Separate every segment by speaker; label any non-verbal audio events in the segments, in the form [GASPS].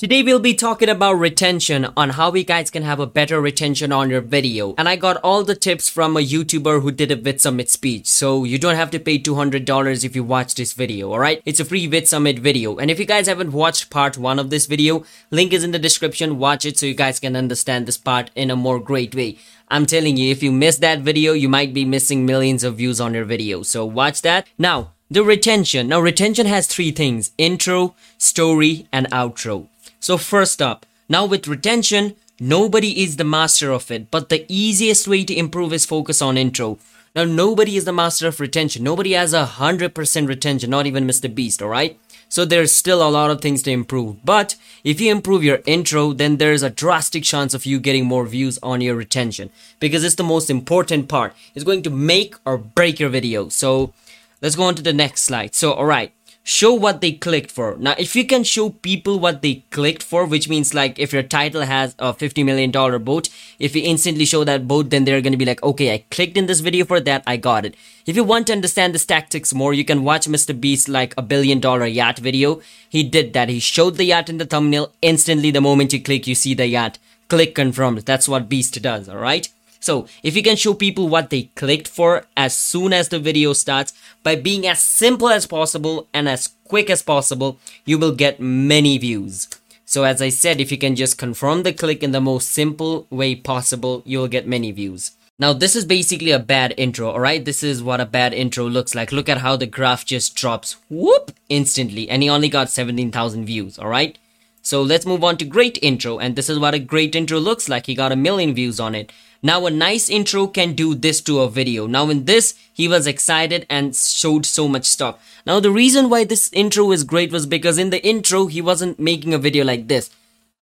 Speaker 1: Today we'll be talking about retention on how you guys can have a better retention on your video. And I got all the tips from a YouTuber who did a VidSummit speech. So you don't have to pay $200 if you watch this video, alright? It's a free VidSummit video. And if you guys haven't watched part 1 of this video, link is in the description. Watch it so you guys can understand this part in a more great way. I'm telling you, if you missed that video, you might be missing millions of views on your video. So watch that. Now, the retention. Now retention has three things. Intro, story, and outro. So first up, now with retention, nobody is the master of it, but the easiest way to improve is focus on intro. Now nobody is the master of retention. Nobody has a hundred percent retention, not even Mr. Beast, alright? So there's still a lot of things to improve. But if you improve your intro, then there's a drastic chance of you getting more views on your retention. Because it's the most important part. It's going to make or break your video. So let's go on to the next slide. So alright show what they clicked for. Now, if you can show people what they clicked for, which means like if your title has a $50 million boat, if you instantly show that boat, then they're going to be like, okay, I clicked in this video for that, I got it. If you want to understand this tactics more, you can watch Mr. Beast like a billion dollar yacht video. He did that. He showed the yacht in the thumbnail. Instantly, the moment you click, you see the yacht. Click confirmed. That's what Beast does, alright? So if you can show people what they clicked for as soon as the video starts by being as simple as possible and as quick as possible, you will get many views. So as I said, if you can just confirm the click in the most simple way possible, you'll get many views. Now this is basically a bad intro, alright? This is what a bad intro looks like. Look at how the graph just drops, whoop, instantly. And he only got 17,000 views, alright? So let's move on to great intro. And this is what a great intro looks like. He got a million views on it. Now a nice intro can do this to a video. Now in this, he was excited and showed so much stuff. Now the reason why this intro is great was because in the intro, he wasn't making a video like this.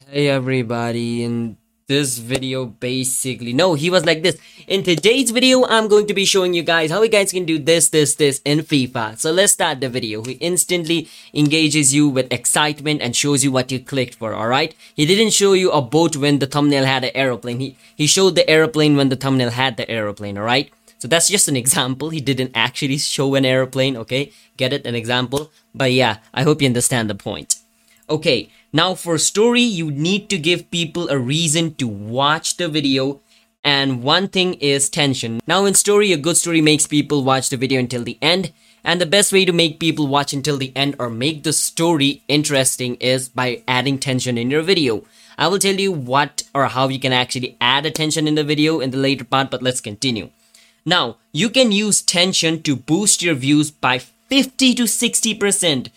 Speaker 1: Hey everybody, in this video basically no he was like this. In today's video i'm going to be showing you guys how you guys can do this this this in fifa. So let's start the video. He instantly engages you with excitement and shows you what you clicked for all right he didn't show you a boat when the thumbnail had an aeroplane. He he showed the aeroplane when the thumbnail had the aeroplane all right so that's just an example. He didn't actually show an aeroplane okay? Get it? An example? But yeah i hope you understand the point Okay, now for story, you need to give people a reason to watch the video. And one thing is tension. Now in story, a good story makes people watch the video until the end. And the best way to make people watch until the end or make the story interesting is by adding tension in your video. I will tell you what or how you can actually add attention in the video in the later part, but let's continue. Now, you can use tension to boost your views by 50 to 60%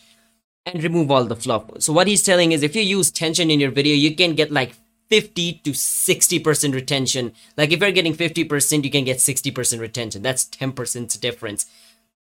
Speaker 1: and remove all the fluff. So what he's telling is if you use tension in your video, you can get like 50 to 60% retention. Like if you're getting 50%, you can get 60% retention. That's 10% difference.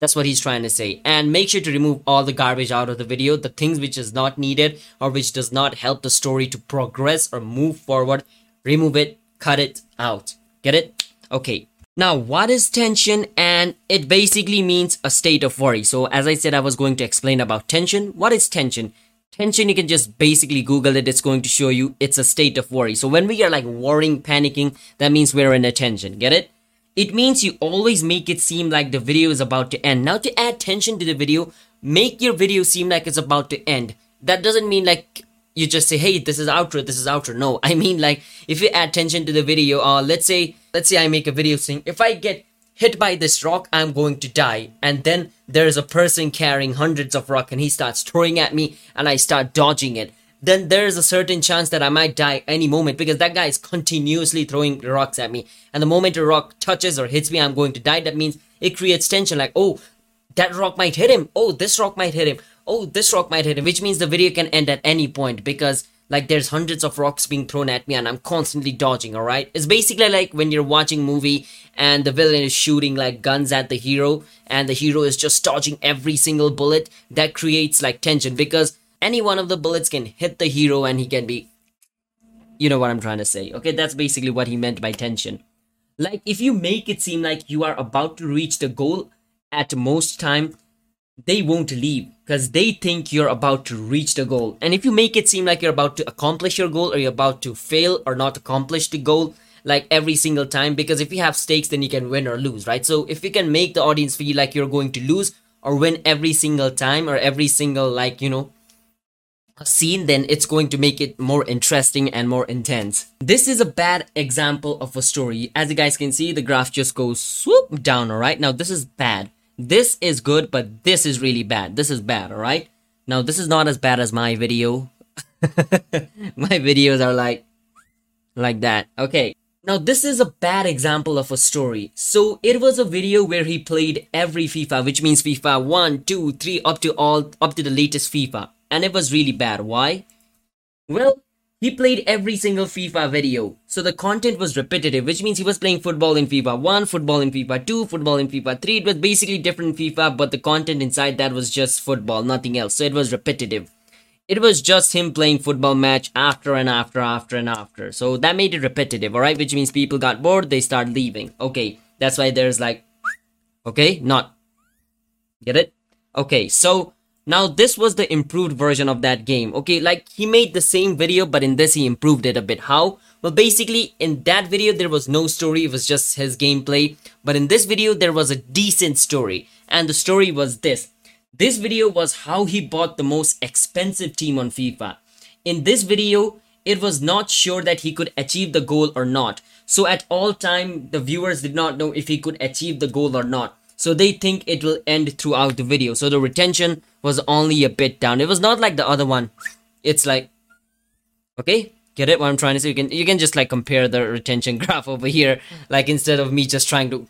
Speaker 1: That's what he's trying to say. And make sure to remove all the garbage out of the video, the things which is not needed or which does not help the story to progress or move forward. Remove it, cut it out. Get it? Okay. Now, what is tension? And it basically means a state of worry. So, as I said, I was going to explain about tension. What is tension? Tension, you can just basically Google it. It's going to show you it's a state of worry. So, when we are like worrying, panicking, that means we're in a tension. Get it? It means you always make it seem like the video is about to end. Now, to add tension to the video, make your video seem like it's about to end. That doesn't mean like you just say, hey, this is outro, this is outro. No, I mean like if you add tension to the video, uh, let's say, let's say I make a video saying, if I get hit by this rock, I'm going to die. And then there's a person carrying hundreds of rock and he starts throwing at me and I start dodging it. Then there's a certain chance that I might die any moment because that guy is continuously throwing rocks at me. And the moment a rock touches or hits me, I'm going to die. That means it creates tension like, oh, that rock might hit him. Oh, this rock might hit him oh, this rock might hit him, which means the video can end at any point because like there's hundreds of rocks being thrown at me and I'm constantly dodging, alright? It's basically like when you're watching movie and the villain is shooting like guns at the hero and the hero is just dodging every single bullet that creates like tension because any one of the bullets can hit the hero and he can be you know what I'm trying to say. Okay, that's basically what he meant by tension. Like if you make it seem like you are about to reach the goal at most time, they won't leave because they think you're about to reach the goal. And if you make it seem like you're about to accomplish your goal or you're about to fail or not accomplish the goal, like every single time, because if you have stakes, then you can win or lose, right? So if you can make the audience feel like you're going to lose or win every single time or every single, like, you know, scene, then it's going to make it more interesting and more intense. This is a bad example of a story. As you guys can see, the graph just goes swoop down, alright? Now this is bad. This is good, but this is really bad. This is bad, alright? Now this is not as bad as my video. [LAUGHS] my videos are like, like that. Okay. Now this is a bad example of a story. So it was a video where he played every FIFA, which means FIFA 1, 2, 3, up to all, up to the latest FIFA and it was really bad. Why? Well, he played every single FIFA video, so the content was repetitive, which means he was playing football in FIFA 1, football in FIFA 2, football in FIFA 3. It was basically different FIFA, but the content inside that was just football, nothing else. So it was repetitive. It was just him playing football match after and after, after and after. So that made it repetitive, alright? Which means people got bored, they start leaving. Okay, that's why there's like, okay, not. Get it? Okay, so now this was the improved version of that game. Okay, like he made the same video, but in this he improved it a bit. How? Well, basically in that video there was no story, it was just his gameplay. But in this video there was a decent story. And the story was this. This video was how he bought the most expensive team on FIFA. In this video, it was not sure that he could achieve the goal or not. So at all time, the viewers did not know if he could achieve the goal or not so they think it will end throughout the video so the retention was only a bit down it was not like the other one it's like okay get it what i'm trying to say you can you can just like compare the retention [LAUGHS] graph over here like instead of me just trying to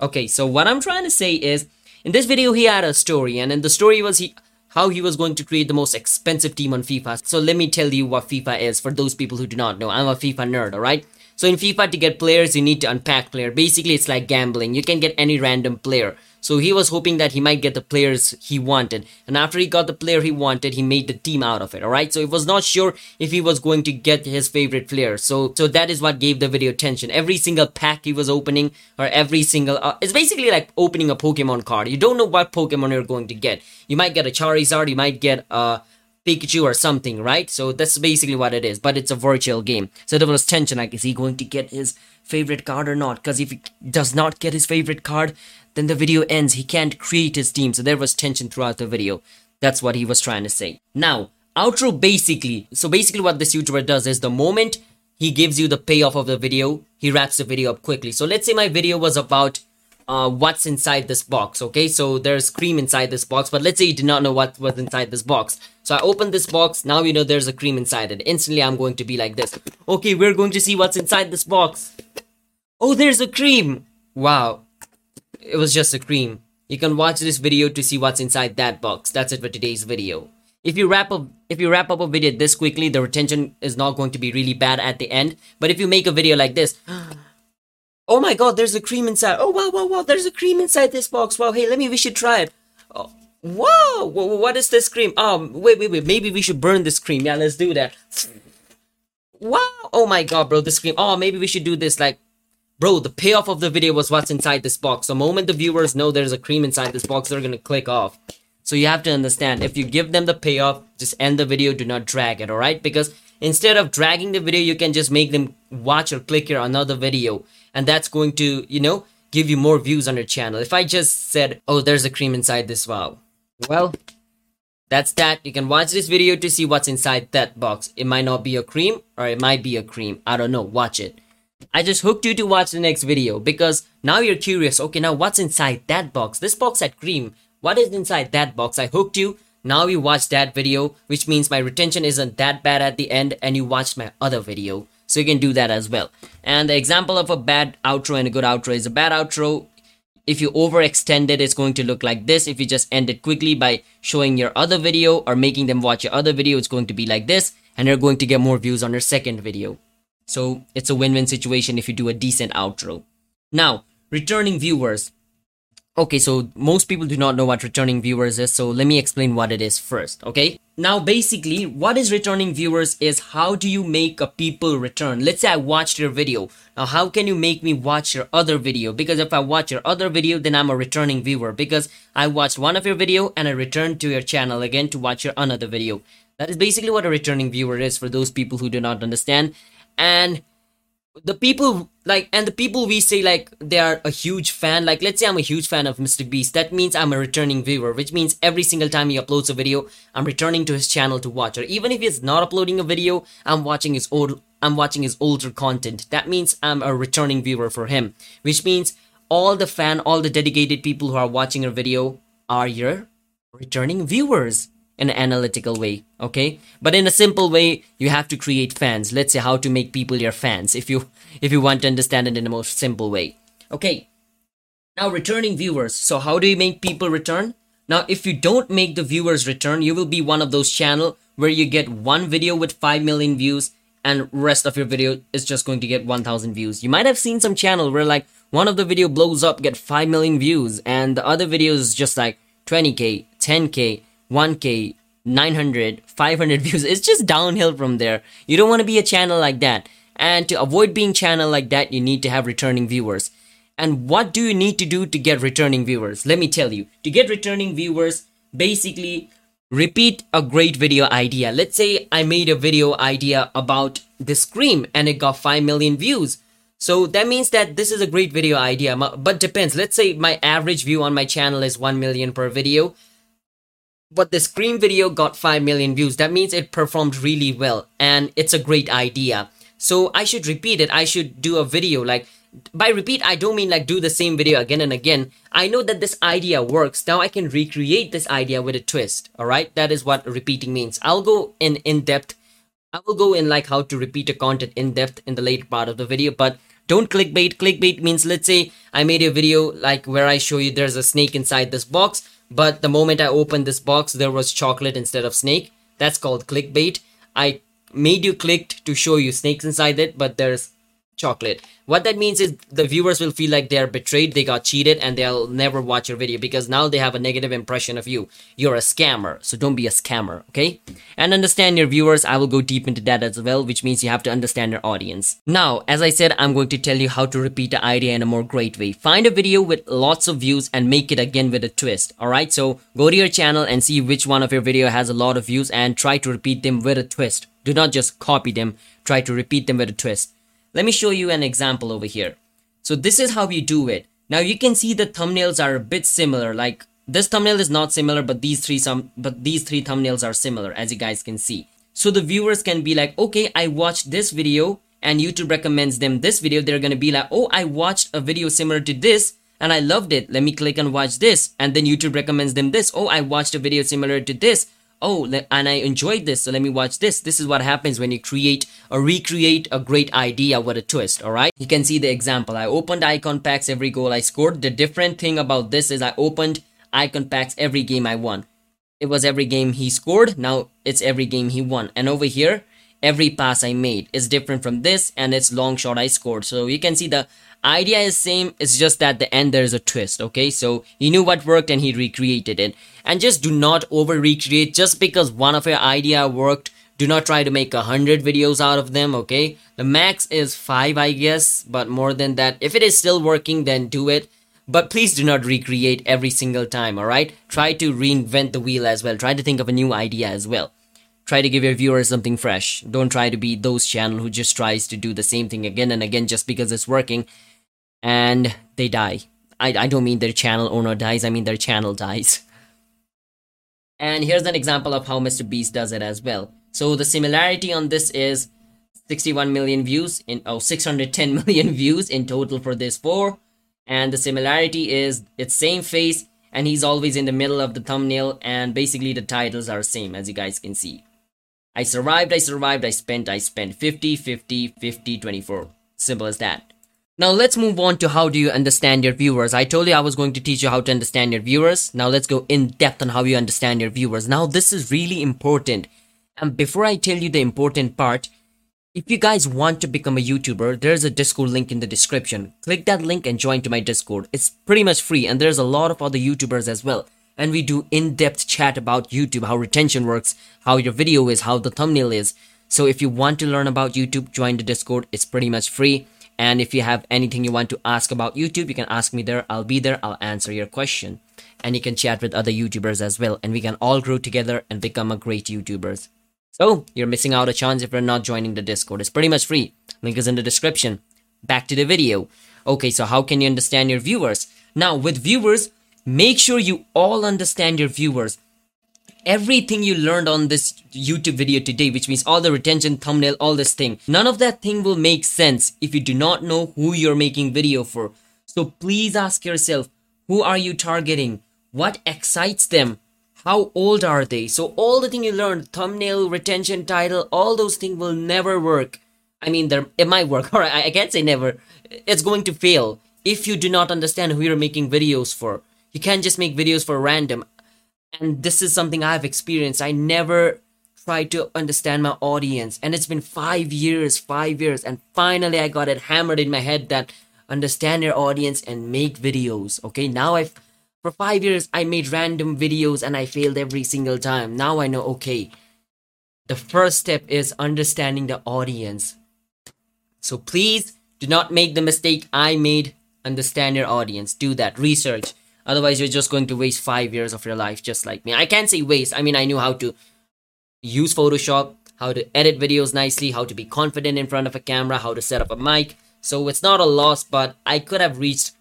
Speaker 1: okay so what i'm trying to say is in this video he had a story and in the story was he how he was going to create the most expensive team on FIFA. So let me tell you what FIFA is for those people who do not know. I'm a FIFA nerd, alright? So in FIFA to get players, you need to unpack player. Basically, it's like gambling. You can get any random player. So he was hoping that he might get the players he wanted. And after he got the player he wanted, he made the team out of it. Alright. So he was not sure if he was going to get his favorite player. So so that is what gave the video attention. Every single pack he was opening or every single uh, it's basically like opening a Pokemon card. You don't know what Pokemon you're going to get. You might get a Charizard, you might get a Pikachu or something, right? So that's basically what it is, but it's a virtual game. So there was tension, like, is he going to get his favorite card or not? Because if he does not get his favorite card, then the video ends. He can't create his team. So there was tension throughout the video. That's what he was trying to say. Now, outro basically, so basically what this YouTuber does is the moment he gives you the payoff of the video, he wraps the video up quickly. So let's say my video was about uh, what's inside this box, okay? So there's cream inside this box, but let's say you did not know what was inside this box. So I open this box, now you know there's a cream inside it. Instantly I'm going to be like this. Okay, we're going to see what's inside this box. Oh, there's a cream! Wow. It was just a cream. You can watch this video to see what's inside that box. That's it for today's video. If you wrap up if you wrap up a video this quickly, the retention is not going to be really bad at the end. But if you make a video like this, [GASPS] Oh my god, there's a cream inside. Oh wow, wow, wow, there's a cream inside this box. Wow, hey, let me, we should try it. Oh, wow, what is this cream? Um, wait, wait, wait, maybe we should burn this cream. Yeah, let's do that. Wow, oh my god, bro, this cream. Oh, maybe we should do this like Bro, the payoff of the video was what's inside this box. The moment the viewers know there's a cream inside this box, they're gonna click off. So you have to understand, if you give them the payoff, just end the video, do not drag it, alright? Because instead of dragging the video, you can just make them watch or click here another video and that's going to, you know, give you more views on your channel. If I just said, oh, there's a cream inside this wow. Well, that's that. You can watch this video to see what's inside that box. It might not be a cream or it might be a cream. I don't know. Watch it. I just hooked you to watch the next video because now you're curious. Okay, now what's inside that box? This box had cream. What is inside that box? I hooked you. Now you watch that video, which means my retention isn't that bad at the end and you watched my other video. So you can do that as well. And the example of a bad outro and a good outro is a bad outro. If you overextend it, it's going to look like this. If you just end it quickly by showing your other video or making them watch your other video, it's going to be like this. And you're going to get more views on your second video. So it's a win-win situation if you do a decent outro. Now, returning viewers. Okay, so most people do not know what returning viewers is, so let me explain what it is first, okay? Now, basically, what is returning viewers is how do you make a people return? Let's say I watched your video. Now, how can you make me watch your other video? Because if I watch your other video, then I'm a returning viewer because I watched one of your video and I returned to your channel again to watch your another video. That is basically what a returning viewer is for those people who do not understand. And the people like and the people we say like they are a huge fan like let's say i'm a huge fan of mr beast that means i'm a returning viewer which means every single time he uploads a video i'm returning to his channel to watch. Or even if he's not uploading a video i'm watching his old i'm watching his older content. That means i'm a returning viewer for him which means all the fan all the dedicated people who are watching a video are your returning viewers an analytical way okay? But in a simple way you have to create fans. Let's say how to make people your fans if you [LAUGHS] if you want to understand it in the most simple way. Okay. Now returning viewers. So how do you make people return? Now if you don't make the viewers return you will be one of those channel where you get one video with 5 million views and rest of your video is just going to get 1000 views. You might have seen some channel where like one of the video blows up get 5 million views and the other video is just like 20k 10k 1k 900 500 [LAUGHS] views. It's just downhill from there. You don't want to be a channel like that. And to avoid being channel like that you need to have returning viewers. And what do you need to do to get returning viewers? Let me tell you. To get returning viewers basically repeat a great video idea. Let's say i made a video idea about the scream and it got 5 million views. So that means that this is a great video idea. But depends. Let's say my average view on my channel is 1 million per video but the Scream video got 5 million views. That means it performed really well and it's a great idea. So I should repeat it. I should do a video like by repeat I don't mean like do the same video again and again. I know that this idea works. Now I can recreate this idea with a twist. All right? That is what repeating means. I'll go in in depth. I will go in like how to repeat a content in depth in the later part of the video, but don't clickbait. Clickbait means let's say I made a video like where I show you there's a snake inside this box but the moment I opened this box, there was chocolate instead of snake. That's called clickbait. I made you click to show you snakes inside it, but there's chocolate. What that means is the viewers will feel like they're betrayed, they got cheated, and they'll never watch your video because now they have a negative impression of you. You're a scammer, so don't be a scammer, okay? And understand your viewers, I will go deep into that as well, which means you have to understand your audience. Now, as I said, I'm going to tell you how to repeat the idea in a more great way. Find a video with lots of views and make it again with a twist, alright? So go to your channel and see which one of your video has a lot of views and try to repeat them with a twist. Do not just copy them, try to repeat them with a twist. Let me show you an example over here. So this is how you do it. Now you can see the thumbnails are a bit similar. Like this thumbnail is not similar, but these three some but these three thumbnails are similar as you guys can see. So the viewers can be like, okay, I watched this video and YouTube recommends them this video. They're gonna be like, oh, I watched a video similar to this and I loved it. Let me click and watch this. And then YouTube recommends them this. Oh, I watched a video similar to this oh and i enjoyed this so let me watch this. This is what happens when you create or recreate a great idea with a twist all right? You can see the example. I opened icon packs every goal i scored. The different thing about this is i opened icon packs every game i won. It was every game he scored now it's every game he won. And over here every pass i made is different from this and it's long shot i scored. So you can see the idea is same it's just that the end there's a twist okay? So he knew what worked and he recreated it. And just do not over recreate just because one of your idea worked. Do not try to make a hundred videos out of them okay? The max is five i guess but more than that if it is still working then do it. But please do not recreate every single time all right try to reinvent the wheel as well. Try to think of a new idea as well try to give your viewers something fresh don't try to be those channel who just tries to do the same thing again and again just because it's working and they die. I, I don't mean their channel owner dies, I mean their channel dies. And here's an example of how Mr. Beast does it as well. So the similarity on this is 61 million views in oh 610 [LAUGHS] million views in total for this four. And the similarity is it's same face and he's always in the middle of the thumbnail and basically the titles are same as you guys can see. I survived, I survived, I spent, I spent 50, 50, 50, 24. Simple as that. Now let's move on to how do you understand your viewers. I told you I was going to teach you how to understand your viewers. Now let's go in depth on how you understand your viewers. Now this is really important. And before I tell you the important part, if you guys want to become a YouTuber, there's a Discord link in the description. Click that link and join to my Discord. It's pretty much free and there's a lot of other YouTubers as well. And we do in-depth chat about YouTube, how retention works, how your video is, how the thumbnail is. So if you want to learn about YouTube, join the Discord. It's pretty much free. And if you have anything you want to ask about YouTube, you can ask me there. I'll be there. I'll answer your question. And you can chat with other YouTubers as well. And we can all grow together and become a great YouTubers. So you're missing out a chance if you're not joining the Discord. It's pretty much free. Link is in the description. Back to the video. Okay, so how can you understand your viewers? Now, with viewers, make sure you all understand your viewers. Everything you learned on this YouTube video today, which means all the retention, thumbnail, all this thing, none of that thing will make sense if you do not know who you're making video for. So please ask yourself, who are you targeting? What excites them? How old are they? So all the thing you learned, thumbnail, retention, title, all those things will never work. I mean, it might work. [LAUGHS] All right, I can't say never. It's going to fail if you do not understand who you're making videos for. You can't just make videos for random. And this is something I've experienced. I never tried to understand my audience. And it's been five years, five years. And finally, I got it hammered in my head that understand your audience and make videos. Okay, now I've for five years I made random videos and I failed every single time. Now I know okay. The first step is understanding the audience. So please do not make the mistake I made. Understand your audience. Do that. Research. Otherwise, you're just going to waste five years of your life, just like me. I can't say waste. I mean, I knew how to use Photoshop, how to edit videos nicely, how to be confident in front of a camera, how to set up a mic. So it's not a loss, but I could have reached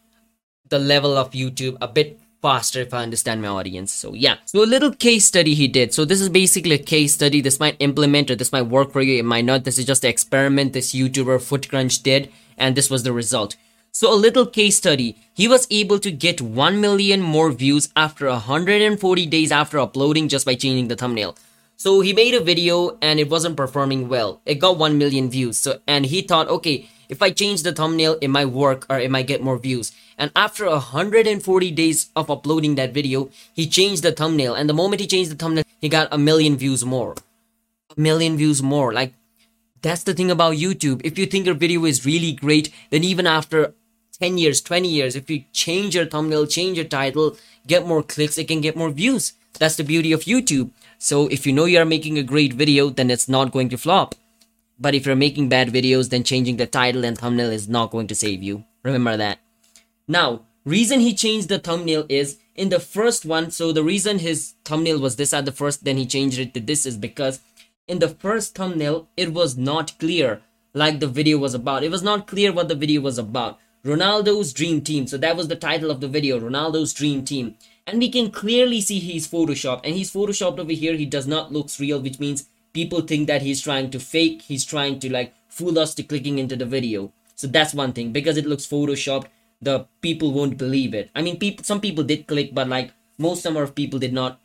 Speaker 1: the level of YouTube a bit faster if I understand my audience. So yeah. So a little case study he did. So this is basically a case study. This might implement or this might work for you. It might not. This is just an experiment this YouTuber FootCrunch did. And this was the result. So a little case study. He was able to get 1 million more views after 140 days after uploading just by changing the thumbnail. So he made a video and it wasn't performing well. It got 1 million views. So and he thought, okay, if I change the thumbnail, it might work or it might get more views. And after 140 days of uploading that video, he changed the thumbnail. And the moment he changed the thumbnail, he got a million views more. A million views more. Like, that's the thing about YouTube. If you think your video is really great, then even after 10 years, 20 years, if you change your thumbnail, change your title, get more clicks, it can get more views. That's the beauty of YouTube. So if you know you are making a great video, then it's not going to flop. But if you're making bad videos, then changing the title and thumbnail is not going to save you. Remember that. Now, reason he changed the thumbnail is in the first one, so the reason his thumbnail was this at the first, then he changed it to this is because in the first thumbnail, it was not clear like the video was about. It was not clear what the video was about. Ronaldo's Dream Team. So that was the title of the video, Ronaldo's Dream Team. And we can clearly see he's photoshopped. And he's photoshopped over here. He does not looks real, which means people think that he's trying to fake. He's trying to like fool us to clicking into the video. So that's one thing. Because it looks photoshopped, the people won't believe it. I mean, people, some people did click, but like most number of people did not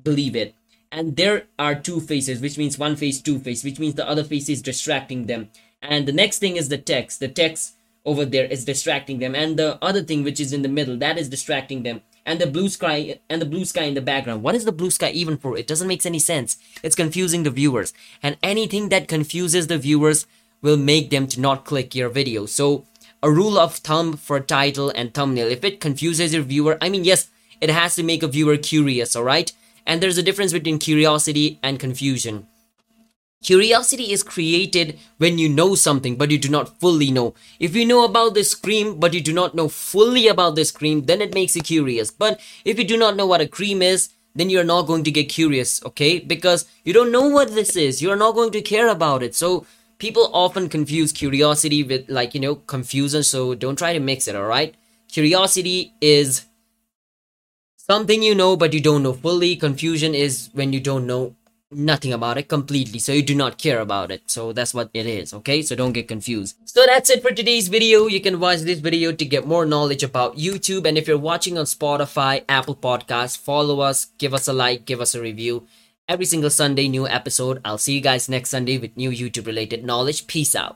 Speaker 1: believe it. And there are two faces, which means one face, two face, which means the other face is distracting them. And the next thing is the text. The text over there is distracting them. And the other thing which is in the middle that is distracting them. And the blue sky and the blue sky in the background. What is the blue sky even for? It doesn't make any sense. It's confusing the viewers. And anything that confuses the viewers will make them to not click your video. So a rule of thumb for title and thumbnail. If it confuses your viewer i mean yes it has to make a viewer curious all right and there's a difference between curiosity and confusion Curiosity is created when you know something but you do not fully know. If you know about this cream but you do not know fully about this cream, then it makes you curious. But if you do not know what a cream is, then you're not going to get curious, okay? Because you don't know what this is. You're not going to care about it. So people often confuse curiosity with like, you know, confusion. So don't try to mix it, all right? Curiosity is something you know but you don't know fully. Confusion is when you don't know nothing about it completely so you do not care about it. So that's what it is okay? So don't get confused. So that's it for today's video. You can watch this video to get more knowledge about youtube. And if you're watching on spotify apple Podcasts, follow us give us a like give us a review. Every single sunday new episode. I'll see you guys next sunday with new youtube related knowledge. Peace out